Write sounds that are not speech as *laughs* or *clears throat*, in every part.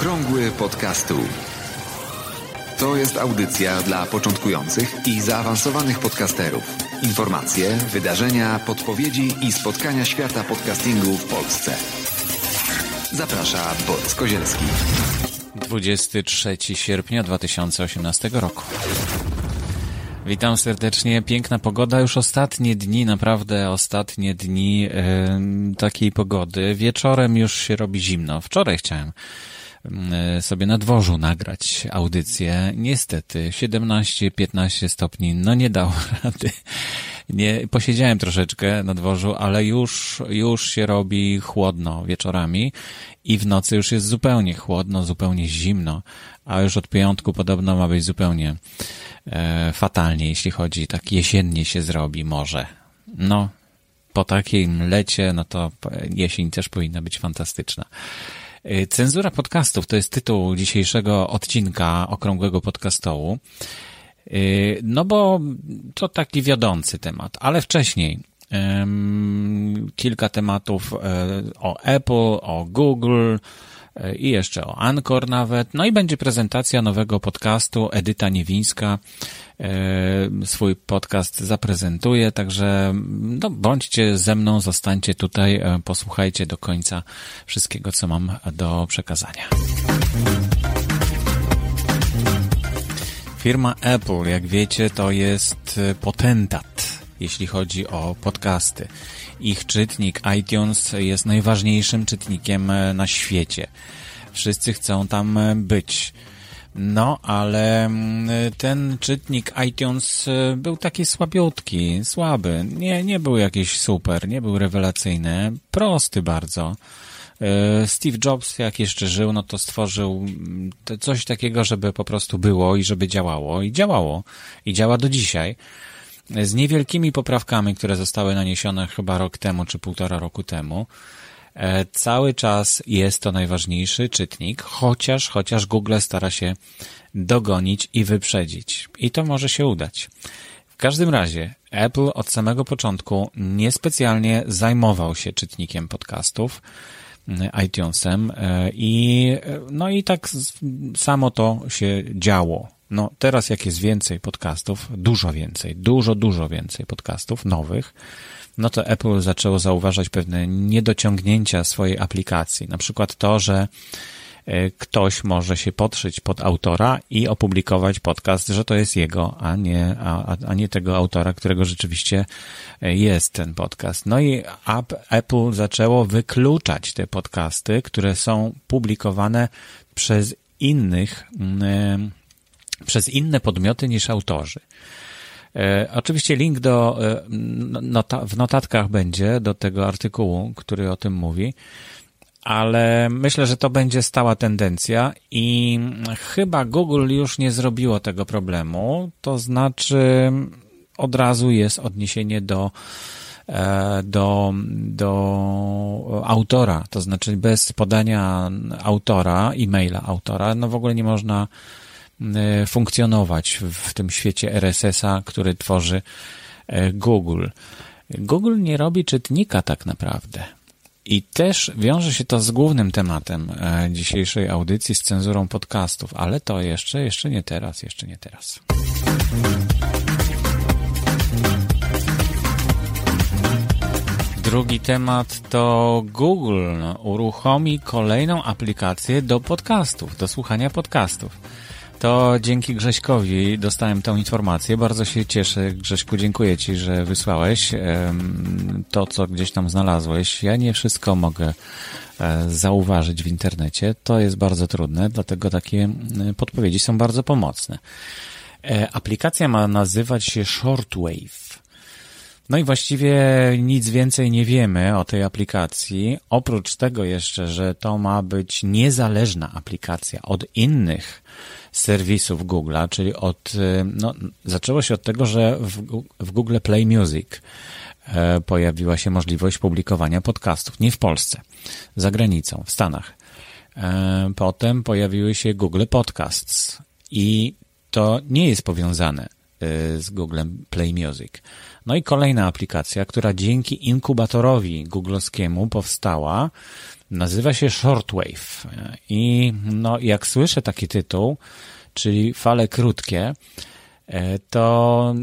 Okrągły podcastu. To jest audycja dla początkujących i zaawansowanych podcasterów. Informacje, wydarzenia, podpowiedzi i spotkania świata podcastingu w Polsce. Zaprasza Borys Kozielski. 23 sierpnia 2018 roku. Witam serdecznie. Piękna pogoda. Już ostatnie dni, naprawdę ostatnie dni e, takiej pogody. Wieczorem już się robi zimno. Wczoraj chciałem sobie na dworzu nagrać audycję. Niestety 17-15 stopni, no nie dało *laughs* rady. Nie, posiedziałem troszeczkę na dworzu, ale już, już się robi chłodno wieczorami i w nocy już jest zupełnie chłodno, zupełnie zimno, a już od piątku podobno ma być zupełnie e, fatalnie, jeśli chodzi, tak jesiennie się zrobi może. No, po takim lecie, no to jesień też powinna być fantastyczna. E, cenzura podcastów to jest tytuł dzisiejszego odcinka Okrągłego Podcastołu. E, no bo to taki wiodący temat, ale wcześniej kilka tematów e, o Apple, o Google, i jeszcze o Anchor nawet. No i będzie prezentacja nowego podcastu. Edyta Niewińska e, swój podcast zaprezentuje, także no, bądźcie ze mną, zostańcie tutaj, e, posłuchajcie do końca wszystkiego, co mam do przekazania. Firma Apple, jak wiecie, to jest potentat, jeśli chodzi o podcasty. Ich czytnik iTunes jest najważniejszym czytnikiem e, na świecie. Wszyscy chcą tam e, być. No, ale mm, ten czytnik iTunes e, był taki słabiutki, słaby. Nie, nie był jakiś super, nie był rewelacyjny, prosty bardzo. Steve Jobs, jak jeszcze żył, no to stworzył mm, coś takiego, żeby po prostu było i żeby działało. I działało. I działa do dzisiaj z niewielkimi poprawkami, które zostały naniesione chyba rok temu czy półtora roku temu. E, cały czas jest to najważniejszy czytnik, chociaż, chociaż Google stara się dogonić i wyprzedzić. I to może się udać. W każdym razie Apple od samego początku niespecjalnie zajmował się czytnikiem podcastów, mm, iTunesem e, i no i tak samo to się działo no teraz jak jest więcej podcastów, dużo więcej, dużo, dużo więcej podcastów nowych, no to Apple zaczęło zauważać pewne niedociągnięcia swojej aplikacji. Na przykład to, że e, ktoś może się podszyć pod autora i opublikować podcast, że to jest jego, a nie, a, a nie tego autora, którego rzeczywiście e, jest ten podcast. No i Apple zaczęło wykluczać te podcasty, które są publikowane przez innych mm, przez inne podmioty niż autorzy. E, oczywiście link do, e, nota, w notatkach będzie do tego artykułu, który o tym mówi, ale myślę, że to będzie stała tendencja i chyba Google już nie zrobiło tego problemu, to znaczy od razu jest odniesienie do e, do, do autora, to znaczy bez podania autora, e-maila autora, no w ogóle nie można funkcjonować w tym świecie RSS-a, który tworzy e, Google. Google nie robi czytnika tak naprawdę. I też wiąże się to z głównym tematem e, dzisiejszej audycji, z cenzurą podcastów, ale to jeszcze, jeszcze nie teraz, jeszcze nie teraz. Drugi temat to Google uruchomi kolejną aplikację do podcastów, do słuchania podcastów. To dzięki Grześkowi dostałem tą informację. Bardzo się cieszę. Grześku, dziękuję Ci, że wysłałeś to, co gdzieś tam znalazłeś. Ja nie wszystko mogę e, zauważyć w internecie. To jest bardzo trudne, dlatego takie podpowiedzi są bardzo pomocne. E, aplikacja ma nazywać się Shortwave. No i właściwie nic więcej nie wiemy o tej aplikacji, oprócz tego jeszcze, że to ma być niezależna aplikacja od innych serwisów Google'a, czyli od, y, no, zaczęło się od tego, że w, w Google Play Music e, pojawiła się możliwość publikowania podcastów. Nie w Polsce, za granicą, w Stanach. E, potem pojawiły się Google Podcasts i to nie jest powiązane z Googlem Play Music. No i kolejna aplikacja, która dzięki inkubatorowi googlowskiemu powstała, nazywa się Shortwave. I no, jak słyszę taki tytuł, czyli fale krótkie, e, to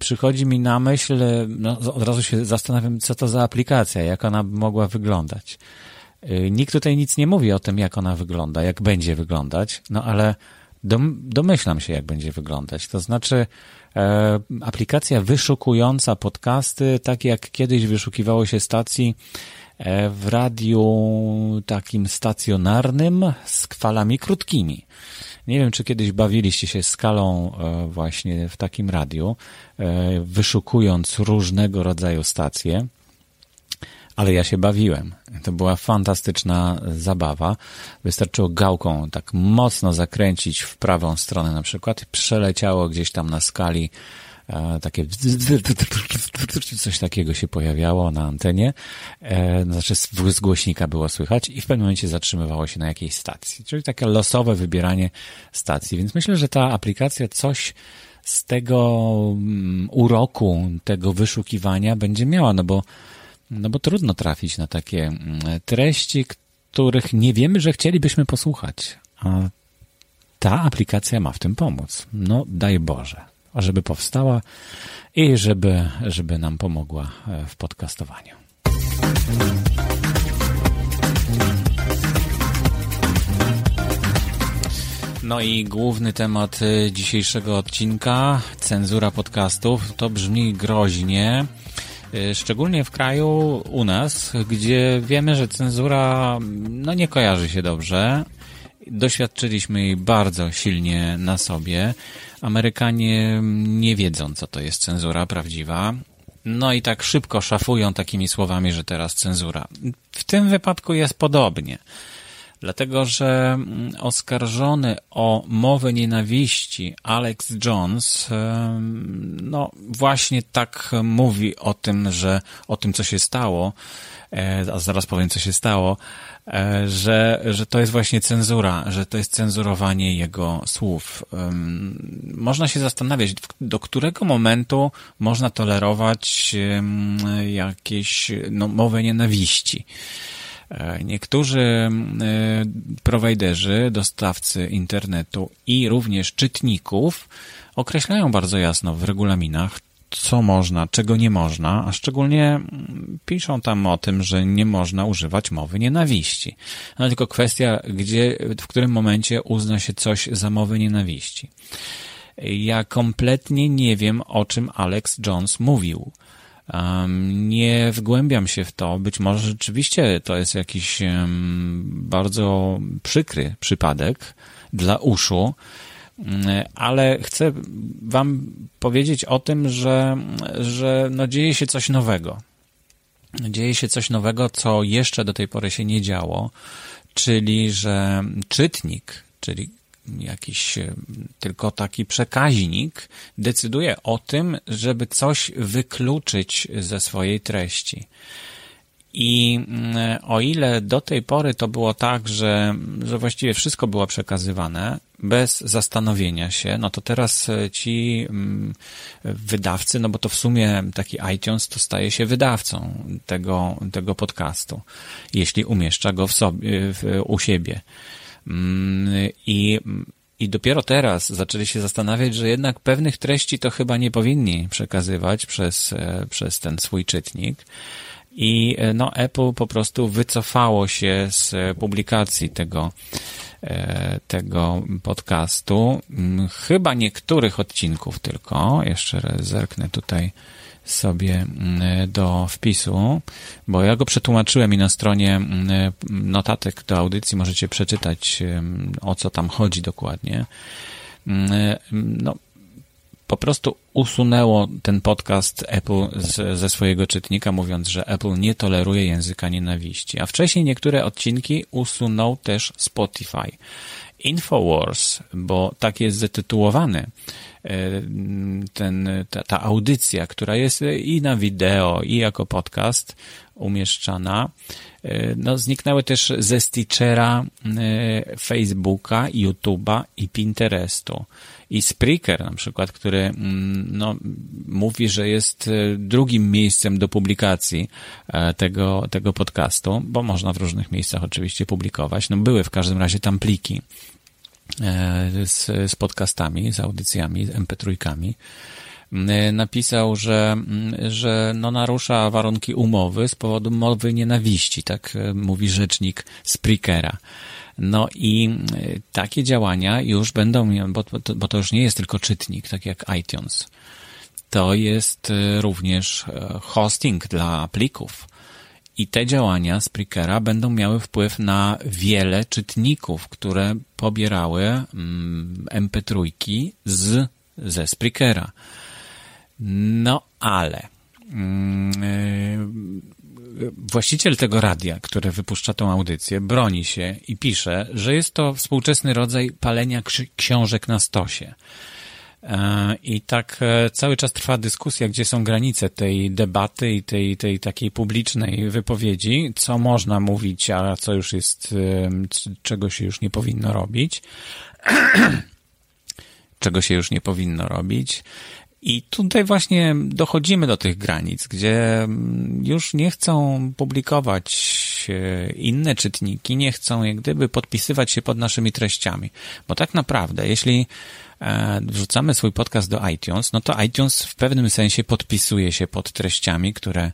przychodzi mi na myśl, no, od razu się zastanawiam, co to za aplikacja, jak ona mogła wyglądać. Nikt tutaj nic nie mówi o tym, jak ona wygląda, jak będzie wyglądać, no ale domyślam się, jak będzie wyglądać. To znaczy, aplikacja wyszukująca podcasty, tak jak kiedyś wyszukiwało się stacji e, w radiu takim stacjonarnym z falami krótkimi. Nie wiem, czy kiedyś bawiliście się skalą e, właśnie w takim radiu, e, wyszukując różnego rodzaju stacje ale ja się bawiłem. To była fantastyczna zabawa. Wystarczyło gałką tak mocno zakręcić w prawą stronę na przykład. Przeleciało gdzieś tam na skali takie coś takiego się pojawiało na antenie, e, znaczy z głośnika było słychać i w pewnym momencie zatrzymywało się na jakiejś stacji, czyli takie losowe wybieranie stacji, więc myślę, że ta aplikacja coś z tego mm, uroku, tego wyszukiwania będzie miała, no bo no bo trudno trafić na takie mm, treści, których nie wiemy, że chcielibyśmy posłuchać. A ta aplikacja ma w tym pomóc. No, daj Boże, żeby powstała i żeby, żeby nam pomogła e, w podcastowaniu. No i główny temat e, dzisiejszego odcinka, cenzura podcastów, to brzmi groźnie. Y, szczególnie w kraju u nas, gdzie wiemy, że cenzura no, nie kojarzy się dobrze. Doświadczyliśmy jej bardzo silnie na sobie. Amerykanie nie wiedzą, co to jest cenzura prawdziwa. No i tak szybko szafują takimi słowami, że teraz cenzura. W tym wypadku jest podobnie dlatego że mm, oskarżony o mowę nienawiści Alex Jones, no właśnie tak mówi o tym, że o tym, co się stało, e, a zaraz powiem, co się stało, e, że, że to jest właśnie cenzura, że to jest cenzurowanie jego słów. Można się zastanawiać, do którego momentu można tolerować jakieś no, mowę nienawiści. E, niektórzy e, prowajderzy, dostawcy internetu i również czytników określają bardzo jasno w regulaminach, co można, czego nie można, a szczególnie piszą tam o tym, że nie można używać mowy nienawiści. No tylko kwestia, gdzie, w którym momencie uzna się coś za mowę nienawiści. Ja kompletnie nie wiem, o czym Alex Jones mówił. Nie wgłębiam się w to. Być może rzeczywiście to jest jakiś bardzo przykry przypadek dla uszu, mm, ale chcę Wam powiedzieć o tym, że, że no dzieje się coś nowego. Dzieje się coś nowego, co jeszcze do tej pory się nie działo, czyli że czytnik, czyli jakiś e, tylko taki przekaźnik decyduje o tym, żeby coś wykluczyć ze swojej treści. I mm, o ile do tej pory to było tak, że, że właściwie wszystko było przekazywane bez zastanowienia się, no to teraz e, ci mm, wydawcy, no bo to w sumie taki iTunes to staje się wydawcą tego, tego podcastu, jeśli umieszcza go w sobie, w, u siebie. Mm, I, I dopiero teraz zaczęli się zastanawiać, że jednak pewnych treści to chyba nie powinni przekazywać przez, e, przez ten swój czytnik. I e, no, Apple po prostu wycofało się z publikacji tego, e, tego podcastu. Mm, chyba niektórych odcinków tylko. Jeszcze zerknę tutaj sobie mm, do wpisu, bo ja go przetłumaczyłem i na stronie mm, notatek do audycji możecie przeczytać, o co tam chodzi dokładnie. Mm, no, po prostu usunęło ten podcast Apple z, ze swojego czytnika, mówiąc, że Apple nie toleruje języka nienawiści. A wcześniej niektóre odcinki usunął też Spotify. Infowars, bo tak jest zatytułowany ten, ta, ta audycja, która jest i na wideo, i jako podcast umieszczana, no, zniknęły też ze Stitchera, Facebooka, YouTube'a i Pinterestu. I Spreaker na przykład, który mm, no, mówi, że jest e, drugim miejscem do publikacji e, tego, tego podcastu, bo można w różnych miejscach oczywiście publikować. No, były w każdym razie tam pliki. e, z, z podcastami, z audycjami, z mp3 napisał, że, że no narusza warunki umowy z powodu mowy nienawiści, tak mówi rzecznik Spreakera. No i e, takie działania już będą, bo, bo to już nie jest tylko czytnik, tak jak iTunes. To jest e, również e, hosting dla plików. I te działania Spreakera będą miały wpływ na wiele czytników, które pobierały MP3 mm, z, ze Spreakera. No ale mm, właściciel tego radia, które wypuszcza tą audycję, broni się i pisze, że jest to współczesny rodzaj palenia książek na stosie. E, I tak e, cały czas trwa dyskusja, gdzie są granice tej debaty i tej, tej takiej publicznej wypowiedzi, co można mówić, a co już jest, czego się już nie powinno robić. *clears throat* czego się już nie powinno robić. I tutaj właśnie dochodzimy do tych granic, gdzie mm, już nie chcą publikować inne czytniki, nie chcą jak gdyby podpisywać się pod naszymi treściami. Bo tak naprawdę, jeśli e, wrzucamy swój podcast do iTunes, no to iTunes w pewnym sensie podpisuje się pod treściami, które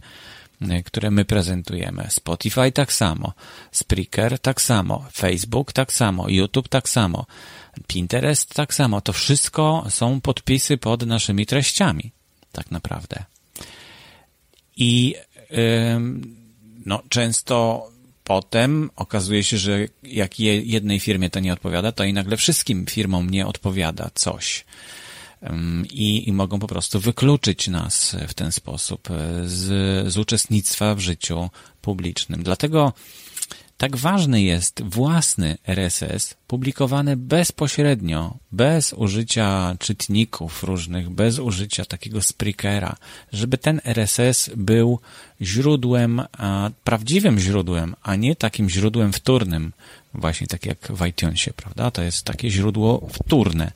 e, które my prezentujemy. Spotify tak samo, Spreaker tak samo, Facebook tak samo, YouTube tak samo. Pinterest tak samo. To wszystko są podpisy pod naszymi treściami, tak naprawdę. I no, często potem okazuje się, że jak jednej firmie to nie odpowiada, to i nagle wszystkim firmom nie odpowiada coś. I, i mogą po prostu wykluczyć nas w ten sposób e, z, z uczestnictwa w życiu publicznym. Dlatego tak ważny jest własny RSS publikowany bezpośrednio, bez użycia czytników różnych, bez użycia takiego sprickera, żeby ten RSS był źródłem, a, prawdziwym źródłem, a nie takim źródłem wtórnym, właśnie tak jak w iTunesie, prawda? To jest takie źródło wtórne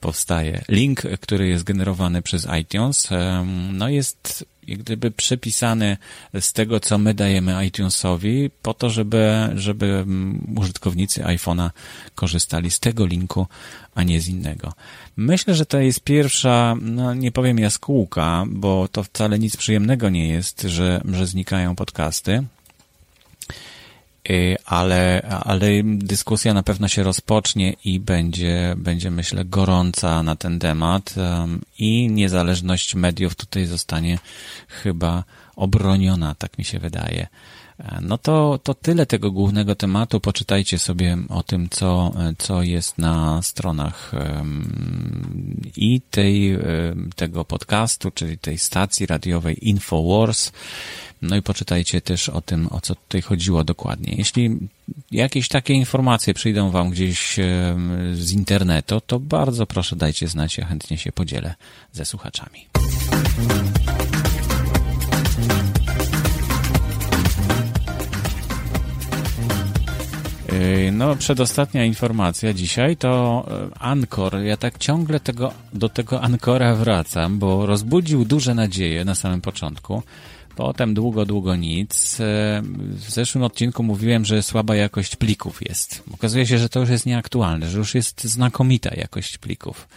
powstaje. Link, który jest generowany przez iTunes, no jest jak gdyby przepisany z tego, co my dajemy iTunesowi, po to, żeby, żeby mm, użytkownicy iPhone'a korzystali z tego linku, a nie z innego. Myślę, że to jest pierwsza, no nie powiem jaskółka, bo to wcale nic przyjemnego nie jest, że, że znikają podcasty, ale, ale dyskusja na pewno się rozpocznie i będzie, będzie myślę gorąca na ten temat i niezależność mediów tutaj zostanie chyba obroniona, tak mi się wydaje. No to, to tyle tego głównego tematu. Poczytajcie sobie o tym, co, co jest na stronach i tej, tego podcastu, czyli tej stacji radiowej Infowars. No i poczytajcie też o tym, o co tutaj chodziło dokładnie. Jeśli jakieś takie informacje przyjdą Wam gdzieś z internetu, to bardzo proszę dajcie znać, ja chętnie się podzielę ze słuchaczami. Yy, no, przedostatnia informacja dzisiaj to e, Ankor. Ja tak ciągle tego, do tego Ankora wracam, bo rozbudził duże nadzieje na samym początku. Potem długo, długo nic. E, w zeszłym odcinku mówiłem, że słaba jakość plików jest. Okazuje się, że to już jest nieaktualne, że już jest znakomita jakość plików.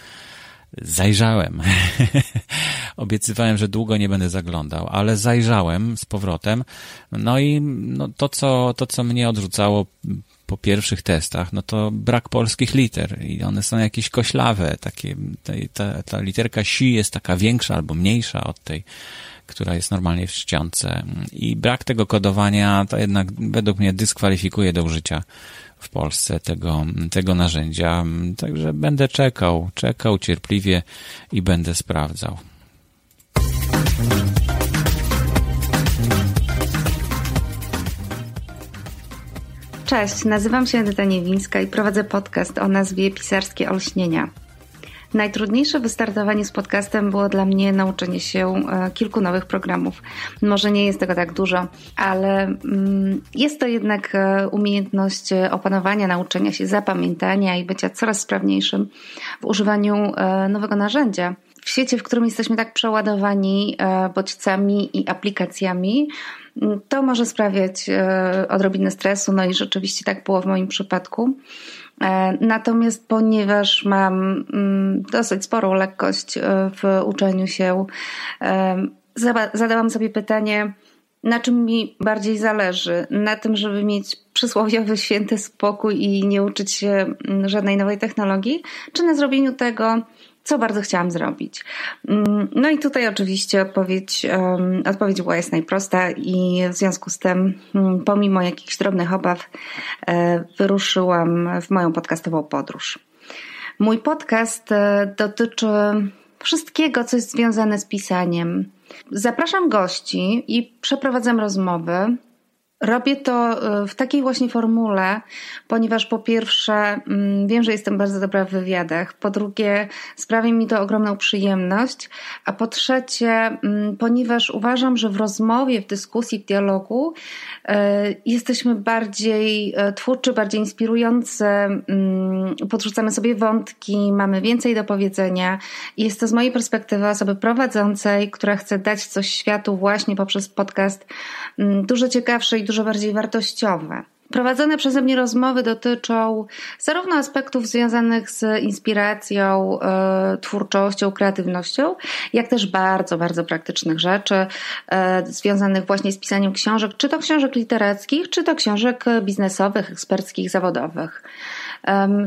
Zajrzałem. *laughs* Obiecywałem, że długo nie będę zaglądał, ale zajrzałem z powrotem. No i no, to, co, to, co mnie odrzucało po pierwszych testach, no to brak polskich liter i one są jakieś koślawe, takie, ta, ta literka si jest taka większa albo mniejsza od tej, która jest normalnie w czcionce i brak tego kodowania to jednak według mnie dyskwalifikuje do użycia w Polsce tego, tego narzędzia, także będę czekał, czekał cierpliwie i będę sprawdzał. Cześć, nazywam się Edyta Niewińska i prowadzę podcast o nazwie Pisarskie Olśnienia. Najtrudniejsze wystartowanie z podcastem było dla mnie nauczenie się e, kilku nowych programów. Może nie jest tego tak dużo, ale mm, jest to jednak e, umiejętność opanowania, nauczenia się, zapamiętania i bycia coraz sprawniejszym w używaniu e, nowego narzędzia. W świecie, w którym jesteśmy tak przeładowani bodźcami i aplikacjami, mm, to może sprawiać odrobinę stresu, no i rzeczywiście tak było w moim przypadku. E, natomiast ponieważ mam mm, dosyć sporą lekkość e, w uczeniu się, e, zadałam sobie pytanie, na czym mi bardziej zależy? Na tym, żeby mieć przysłowiowy święty spokój i nie uczyć się mm, żadnej nowej technologii, czy na zrobieniu tego, co bardzo chciałam zrobić. Mm, no i tutaj oczywiście odpowiedź, odpowiedź była jest najprosta i w związku z tym, mm, pomimo jakichś drobnych obaw, e, wyruszyłam w moją podcastową podróż. Mój podcast e, dotyczy wszystkiego, co jest związane z pisaniem. Zapraszam gości i przeprowadzam rozmowy Robię to e, w takiej właśnie formule, ponieważ po pierwsze mm, wiem, że jestem bardzo dobra w wywiadach, po drugie sprawia mi to ogromną przyjemność, a po trzecie, mm, ponieważ uważam, że w rozmowie, w dyskusji, w dialogu e, jesteśmy bardziej e, twórczy, bardziej inspirujący, mm, podrzucamy sobie wątki, mamy więcej do powiedzenia. Jest to z mojej perspektywy osoby prowadzącej, która chce dać coś światu właśnie poprzez podcast dużo ciekawsze i dużo bardziej wartościowe. Prowadzone przeze mnie rozmowy dotyczą zarówno aspektów związanych z inspiracją, e, twórczością, kreatywnością, jak też bardzo, bardzo praktycznych rzeczy e, związanych właśnie z pisaniem książek, czy to książek literackich, czy to książek biznesowych, eksperckich, zawodowych.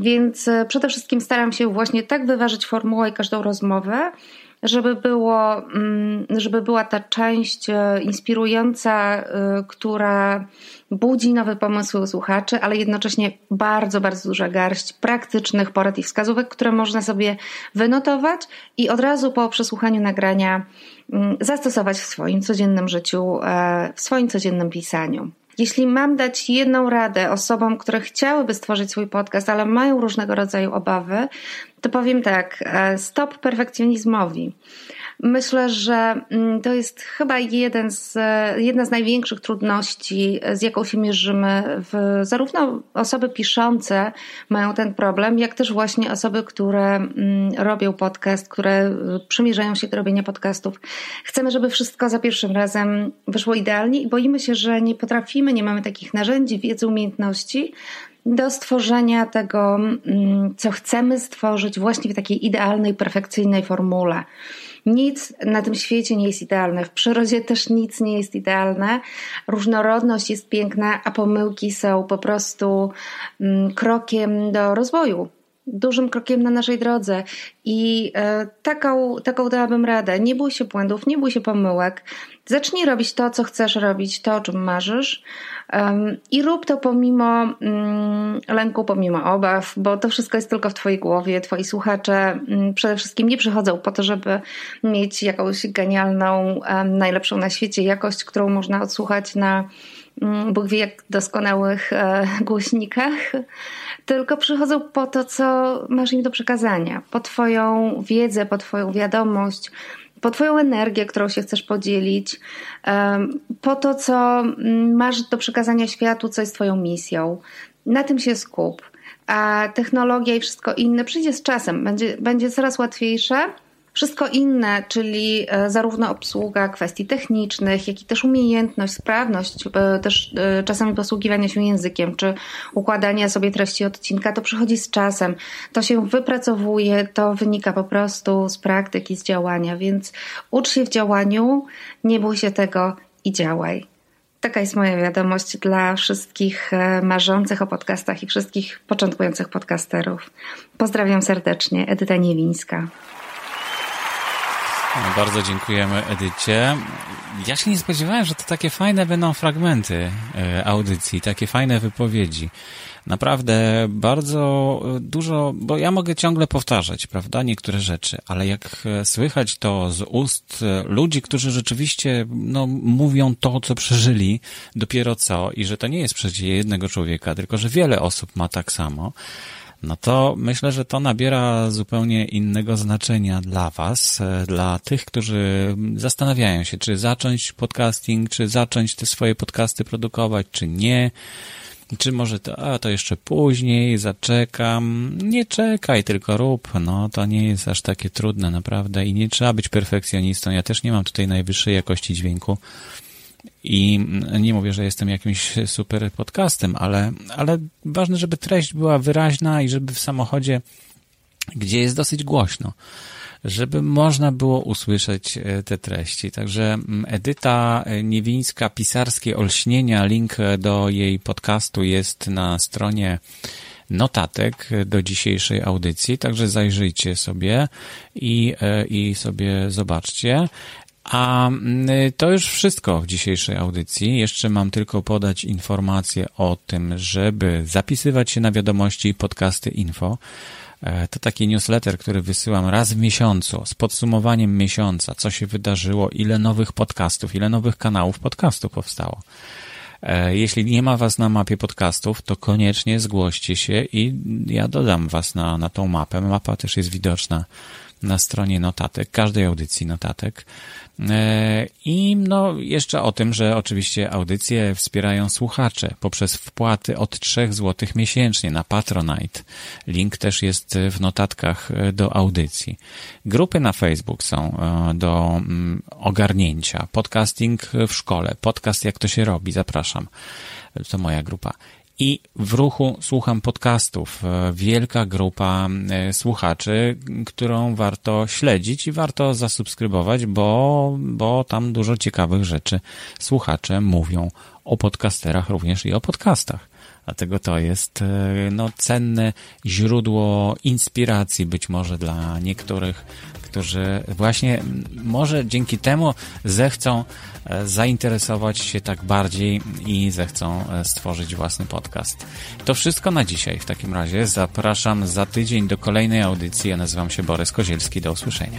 Więc e, przede wszystkim staram się właśnie tak wyważyć formułę i każdą rozmowę, żeby było, mm, żeby była ta część e, inspirująca, e, która budzi nowe pomysły u słuchaczy, ale jednocześnie bardzo, bardzo duża garść praktycznych porad i wskazówek, które można sobie wynotować i od razu po przesłuchaniu nagrania mm, zastosować w swoim codziennym życiu, e, w swoim codziennym pisaniu. Jeśli mam dać jedną radę osobom, które chciałyby stworzyć swój podcast, ale mają różnego rodzaju obawy, to powiem tak: e, stop perfekcjonizmowi. Myślę, że mm, to jest chyba jeden z, jedna z największych trudności, z jaką się mierzymy. W, zarówno osoby piszące mają ten problem, jak też właśnie osoby, które mm, robią podcast, które y, przymierzają się do robienia podcastów. Chcemy, żeby wszystko za pierwszym razem wyszło idealnie i boimy się, że nie potrafimy, nie mamy takich narzędzi, wiedzy, umiejętności, do stworzenia tego, mm, co chcemy stworzyć właśnie w takiej idealnej, perfekcyjnej formule. Nic na tym świecie nie jest idealne, w przyrodzie też nic nie jest idealne. Różnorodność jest piękna, a pomyłki są po prostu mm, krokiem do rozwoju dużym krokiem na naszej drodze. I e, taką, taką dałabym radę. Nie bój się błędów, nie bój się pomyłek. Zacznij robić to, co chcesz robić, to, o czym marzysz. Um, I rób to pomimo um, lęku, pomimo obaw, bo to wszystko jest tylko w Twojej głowie. Twoi słuchacze um, przede wszystkim nie przychodzą po to, żeby mieć jakąś genialną, najlepszą na świecie jakość, którą można odsłuchać na Mm, Bóg wie jak doskonałych e, *laughs* głośnikach, tylko przychodzą po to, co masz im do przekazania, po Twoją wiedzę, po Twoją wiadomość, po Twoją energię, którą się chcesz podzielić, po to, co mm, masz do przekazania światu, co jest Twoją misją. Na tym się skup. A technologia i wszystko inne przyjdzie z czasem, będzie, będzie coraz łatwiejsze wszystko inne, czyli e, zarówno obsługa kwestii technicznych, jak i też umiejętność, sprawność, e, też e, czasami posługiwania się językiem, czy układania sobie treści odcinka, to przychodzi z czasem. To się wypracowuje, to wynika po prostu z praktyki, z działania, więc ucz się w działaniu, nie bój się tego i działaj. Taka jest moja wiadomość dla wszystkich marzących o podcastach i wszystkich początkujących podcasterów. Pozdrawiam serdecznie, Edyta Niewińska. Bardzo dziękujemy Edycie. Ja się nie spodziewałem, że to takie fajne będą fragmenty e, audycji, takie fajne wypowiedzi. Naprawdę bardzo dużo, bo ja mogę ciągle powtarzać, prawda, niektóre rzeczy, ale jak e, słychać to z ust e, ludzi, którzy rzeczywiście no, mówią to, co przeżyli dopiero co i że to nie jest przecież jednego człowieka, tylko że wiele osób ma tak samo, no to myślę, że to nabiera zupełnie innego znaczenia dla Was, e, dla tych, którzy zastanawiają się, czy zacząć podcasting, czy zacząć te swoje podcasty produkować, czy nie. Czy może to, a to jeszcze później, zaczekam. Nie czekaj, tylko rób. No, to nie jest aż takie trudne, naprawdę. I nie trzeba być perfekcjonistą. Ja też nie mam tutaj najwyższej jakości dźwięku. I nie mówię, że jestem jakimś super podcastem, ale, ale ważne, żeby treść była wyraźna i żeby w samochodzie, gdzie jest dosyć głośno, żeby można było usłyszeć e, te treści. Także Edyta Niewińska, Pisarskie Olśnienia, link do jej podcastu jest na stronie notatek do dzisiejszej audycji, także zajrzyjcie sobie i, e, i sobie zobaczcie. A to już wszystko w dzisiejszej audycji. Jeszcze mam tylko podać informację o tym, żeby zapisywać się na wiadomości podcasty info. E, to taki newsletter, który wysyłam raz w miesiącu z podsumowaniem miesiąca, co się wydarzyło, ile nowych podcastów, ile nowych kanałów podcastu powstało. E, jeśli nie ma Was na mapie podcastów, to koniecznie zgłoście się i ja dodam Was na, na tą mapę. Mapa też jest widoczna na stronie notatek, każdej audycji notatek. E, I no, jeszcze o tym, że oczywiście audycje wspierają słuchacze poprzez wpłaty od 3 zł miesięcznie na Patronite. Link też jest w notatkach do audycji. Grupy na Facebook są e, do mm, ogarnięcia. Podcasting w szkole. Podcast jak to się robi. Zapraszam. To moja grupa i w ruchu słucham podcastów. E, wielka grupa e, słuchaczy, którą warto śledzić i warto zasubskrybować, bo, bo tam dużo ciekawych rzeczy słuchacze mówią o podcasterach, również i o podcastach. Dlatego to jest e, no, cenne źródło inspiracji być może dla niektórych którzy właśnie może dzięki temu zechcą e, zainteresować się tak bardziej i zechcą e, stworzyć własny podcast. To wszystko na dzisiaj w takim razie. Zapraszam za tydzień do kolejnej audycji. Ja nazywam się Borys Kozielski. Do usłyszenia.